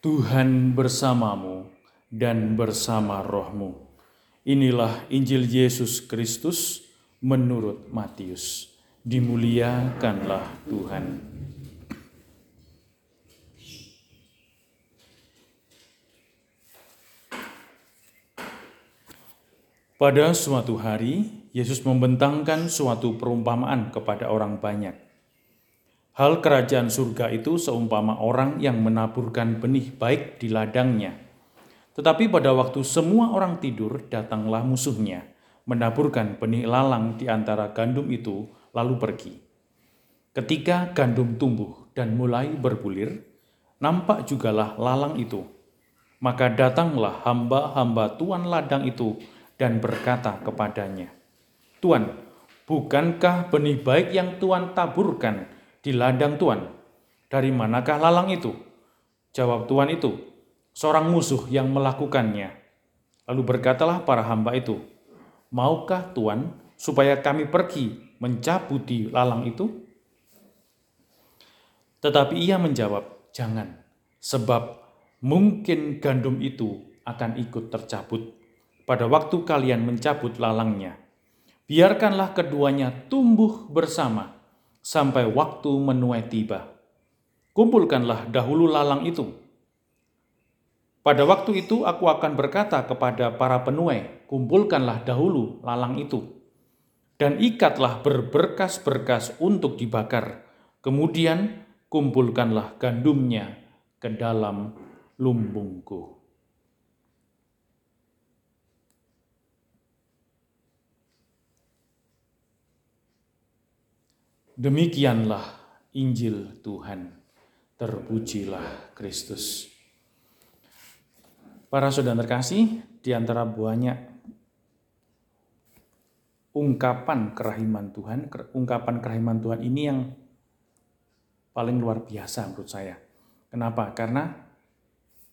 Tuhan bersamamu dan bersama rohmu. Inilah Injil Yesus Kristus menurut Matius. Dimuliakanlah Tuhan. Pada suatu hari, Yesus membentangkan suatu perumpamaan kepada orang banyak. Hal kerajaan surga itu seumpama orang yang menaburkan benih baik di ladangnya. Tetapi pada waktu semua orang tidur, datanglah musuhnya, menaburkan benih lalang di antara gandum itu, lalu pergi. Ketika gandum tumbuh dan mulai berbulir, nampak jugalah lalang itu. Maka datanglah hamba-hamba tuan ladang itu dan berkata kepadanya, Tuan, bukankah benih baik yang Tuan taburkan di ladang Tuan? Dari manakah lalang itu? Jawab Tuan itu, seorang musuh yang melakukannya. Lalu berkatalah para hamba itu, Maukah Tuan supaya kami pergi mencabuti lalang itu? Tetapi ia menjawab, Jangan, sebab mungkin gandum itu akan ikut tercabut pada waktu kalian mencabut lalangnya. Biarkanlah keduanya tumbuh bersama sampai waktu menuai tiba. Kumpulkanlah dahulu lalang itu. Pada waktu itu aku akan berkata kepada para penuai, kumpulkanlah dahulu lalang itu, dan ikatlah berberkas-berkas untuk dibakar. Kemudian kumpulkanlah gandumnya ke dalam lumbungku. Demikianlah Injil Tuhan. Terpujilah Kristus. Para saudara terkasih, di antara banyak ungkapan kerahiman Tuhan, ungkapan kerahiman Tuhan ini yang paling luar biasa menurut saya. Kenapa? Karena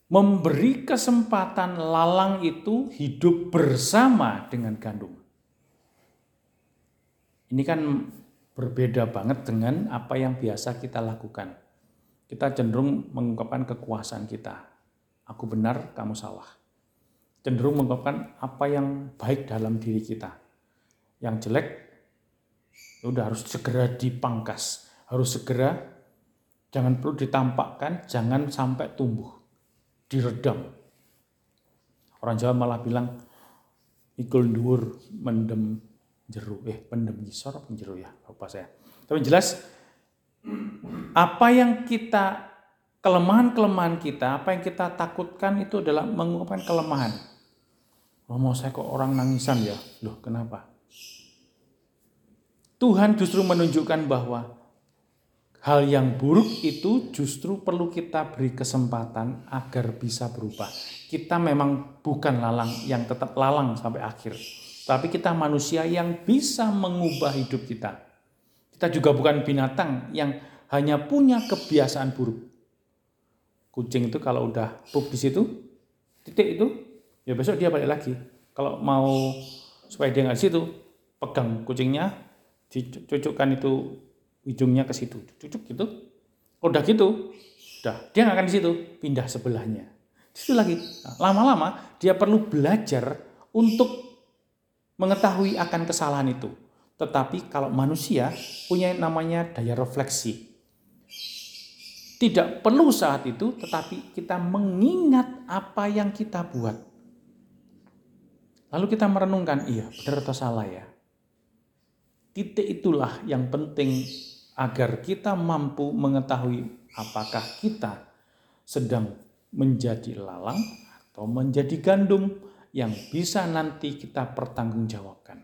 memberi kesempatan lalang itu hidup bersama dengan gandum. Ini kan berbeda banget dengan apa yang biasa kita lakukan. Kita cenderung mengungkapkan kekuasaan kita. Aku benar, kamu salah. Cenderung mengungkapkan apa yang baik dalam diri kita. Yang jelek, udah harus segera dipangkas. Harus segera, jangan perlu ditampakkan, jangan sampai tumbuh. Diredam. Orang Jawa malah bilang, ikul dur mendem jeru eh pendem gisor apa jeru ya? Lupa saya. Tapi jelas apa yang kita kelemahan-kelemahan kita apa yang kita takutkan itu adalah mengungkapkan kelemahan. Oh mau saya kok orang nangisan ya? Loh kenapa? Tuhan justru menunjukkan bahwa hal yang buruk itu justru perlu kita beri kesempatan agar bisa berubah. Kita memang bukan lalang yang tetap lalang sampai akhir. Tapi kita manusia yang bisa mengubah hidup kita. Kita juga bukan binatang yang hanya punya kebiasaan buruk. Kucing itu kalau udah pup di situ, titik itu, ya besok dia balik lagi. Kalau mau supaya dia nggak di situ, pegang kucingnya, dicucukkan itu ujungnya ke situ, cucuk gitu. Udah gitu, udah dia nggak akan di situ, pindah sebelahnya. Di situ lagi. Nah, lama-lama dia perlu belajar untuk mengetahui akan kesalahan itu. Tetapi kalau manusia punya namanya daya refleksi. Tidak perlu saat itu, tetapi kita mengingat apa yang kita buat. Lalu kita merenungkan, iya benar atau salah ya. Titik itulah yang penting agar kita mampu mengetahui apakah kita sedang menjadi lalang atau menjadi gandum yang bisa nanti kita pertanggungjawabkan.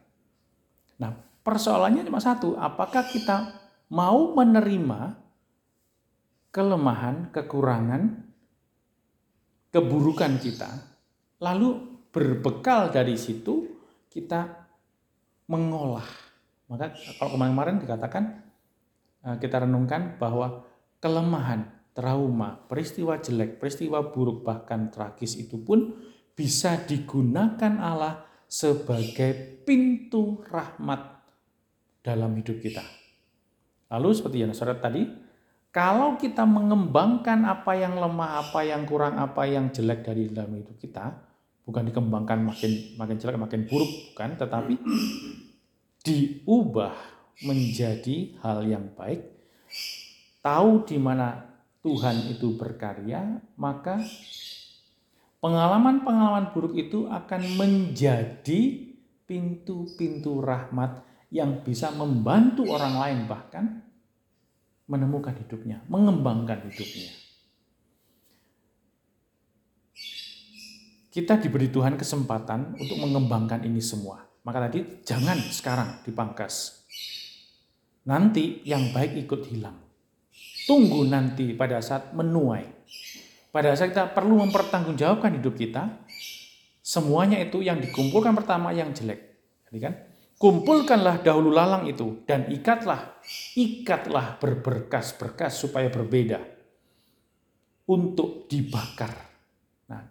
Nah, persoalannya cuma satu, apakah kita mau menerima kelemahan, kekurangan, keburukan kita, lalu berbekal dari situ kita mengolah. Maka kalau kemarin-kemarin dikatakan eh, kita renungkan bahwa kelemahan, trauma, peristiwa jelek, peristiwa buruk bahkan tragis itu pun bisa digunakan Allah sebagai pintu rahmat dalam hidup kita. Lalu seperti yang saya tadi, Kalau kita mengembangkan apa yang lemah, apa yang kurang, apa yang jelek dari dalam hidup kita, bukan dikembangkan makin makin jelek, makin buruk, bukan, tetapi diubah menjadi hal yang baik, tahu di mana Tuhan itu berkarya, maka pengalaman-pengalaman buruk itu akan menjadi pintu-pintu rahmat yang bisa membantu orang lain bahkan menemukan hidupnya, mengembangkan hidupnya. Kita diberi Tuhan kesempatan untuk mengembangkan ini semua. Maka tadi jangan sekarang dipangkas. Nanti yang baik ikut hilang. Tunggu nanti pada saat menuai. Pada saat kita perlu mempertanggungjawabkan hidup kita, semuanya itu yang dikumpulkan pertama yang jelek. Jadi kan, Kumpulkanlah dahulu lalang itu dan ikatlah, ikatlah berberkas-berkas supaya berbeda untuk dibakar. Nah,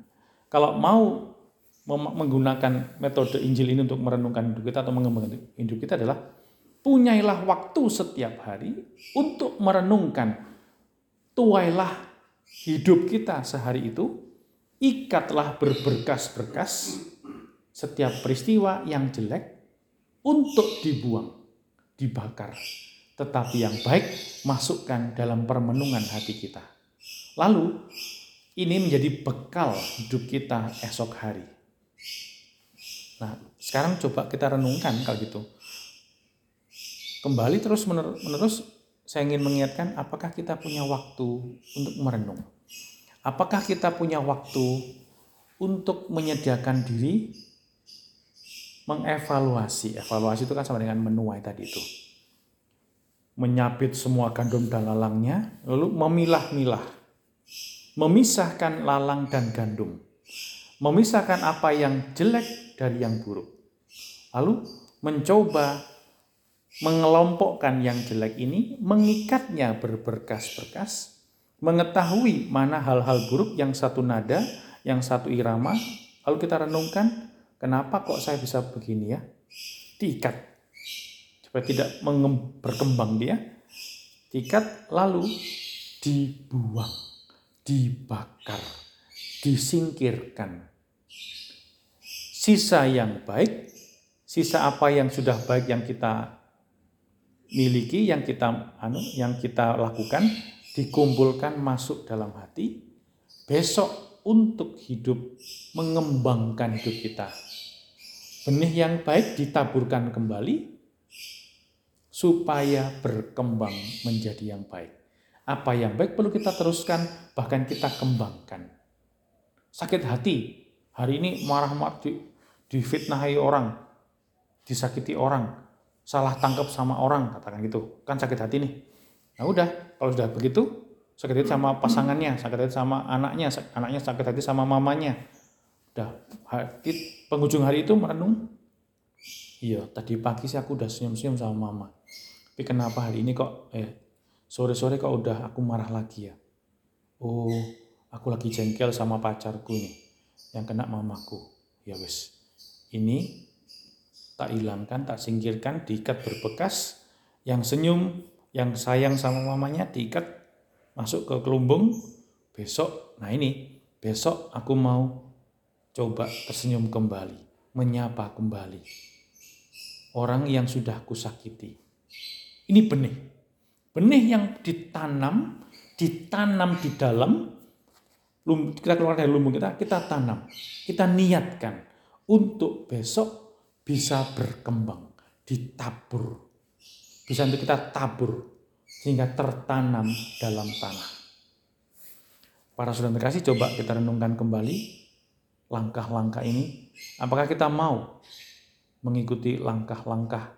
kalau mau menggunakan metode Injil ini untuk merenungkan hidup kita atau mengembangkan hidup kita adalah punyailah waktu setiap hari untuk merenungkan tuailah hidup kita sehari itu ikatlah berberkas-berkas setiap peristiwa yang jelek untuk dibuang, dibakar. Tetapi yang baik masukkan dalam permenungan hati kita. Lalu ini menjadi bekal hidup kita esok hari. Nah, sekarang coba kita renungkan kalau gitu. Kembali terus menerus saya ingin mengingatkan apakah kita punya waktu untuk merenung. Apakah kita punya waktu untuk menyediakan diri mengevaluasi. Evaluasi itu kan sama dengan menuai tadi itu. Menyapit semua gandum dan lalangnya, lalu memilah-milah. Memisahkan lalang dan gandum. Memisahkan apa yang jelek dari yang buruk. Lalu mencoba mengelompokkan yang jelek ini, mengikatnya berberkas-berkas, mengetahui mana hal-hal buruk yang satu nada, yang satu irama, lalu kita renungkan Kenapa kok saya bisa begini ya? Diikat. Supaya tidak berkembang dia. Diikat lalu dibuang, dibakar, disingkirkan. Sisa yang baik, sisa apa yang sudah baik yang kita miliki, yang kita anu, yang kita lakukan, dikumpulkan masuk dalam hati. Besok untuk hidup mengembangkan hidup kita Benih yang baik ditaburkan kembali supaya berkembang menjadi yang baik. Apa yang baik perlu kita teruskan, bahkan kita kembangkan. Sakit hati, hari ini marah-marah di, difitnahi orang, disakiti orang, salah tangkap sama orang, katakan gitu. Kan sakit hati nih. Nah udah, kalau sudah begitu, sakit hati sama pasangannya, sakit hati sama anaknya, anaknya sakit hati sama mamanya, Udah penghujung hari itu merenung. Iya, tadi pagi sih aku udah senyum-senyum sama mama. Tapi kenapa hari ini kok eh sore-sore kok udah aku marah lagi ya? Oh, aku lagi jengkel sama pacarku nih yang kena mamaku. Ya wes. Ini tak hilangkan, tak singkirkan, diikat berbekas. Yang senyum, yang sayang sama mamanya diikat masuk ke kelumbung. Besok, nah ini, besok aku mau coba tersenyum kembali, menyapa kembali orang yang sudah kusakiti. Ini benih. Benih yang ditanam, ditanam di dalam, kita keluar dari lumbung kita, kita tanam, kita niatkan untuk besok bisa berkembang, ditabur. Bisa untuk kita tabur, sehingga tertanam dalam tanah. Para saudara kasih, coba kita renungkan kembali langkah-langkah ini? Apakah kita mau mengikuti langkah-langkah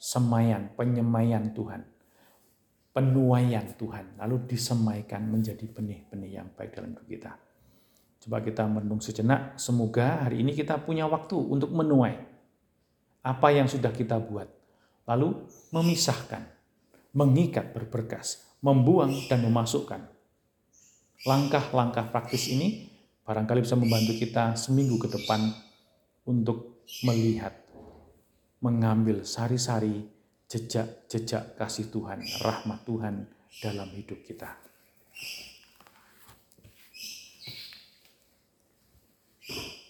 semaian, penyemaian Tuhan, penuaian Tuhan, lalu disemaikan menjadi benih-benih yang baik dalam hidup kita. Coba kita merenung sejenak, semoga hari ini kita punya waktu untuk menuai apa yang sudah kita buat, lalu memisahkan, mengikat berberkas, membuang dan memasukkan. Langkah-langkah praktis ini barangkali bisa membantu kita seminggu ke depan untuk melihat, mengambil sari-sari jejak-jejak kasih Tuhan, rahmat Tuhan dalam hidup kita.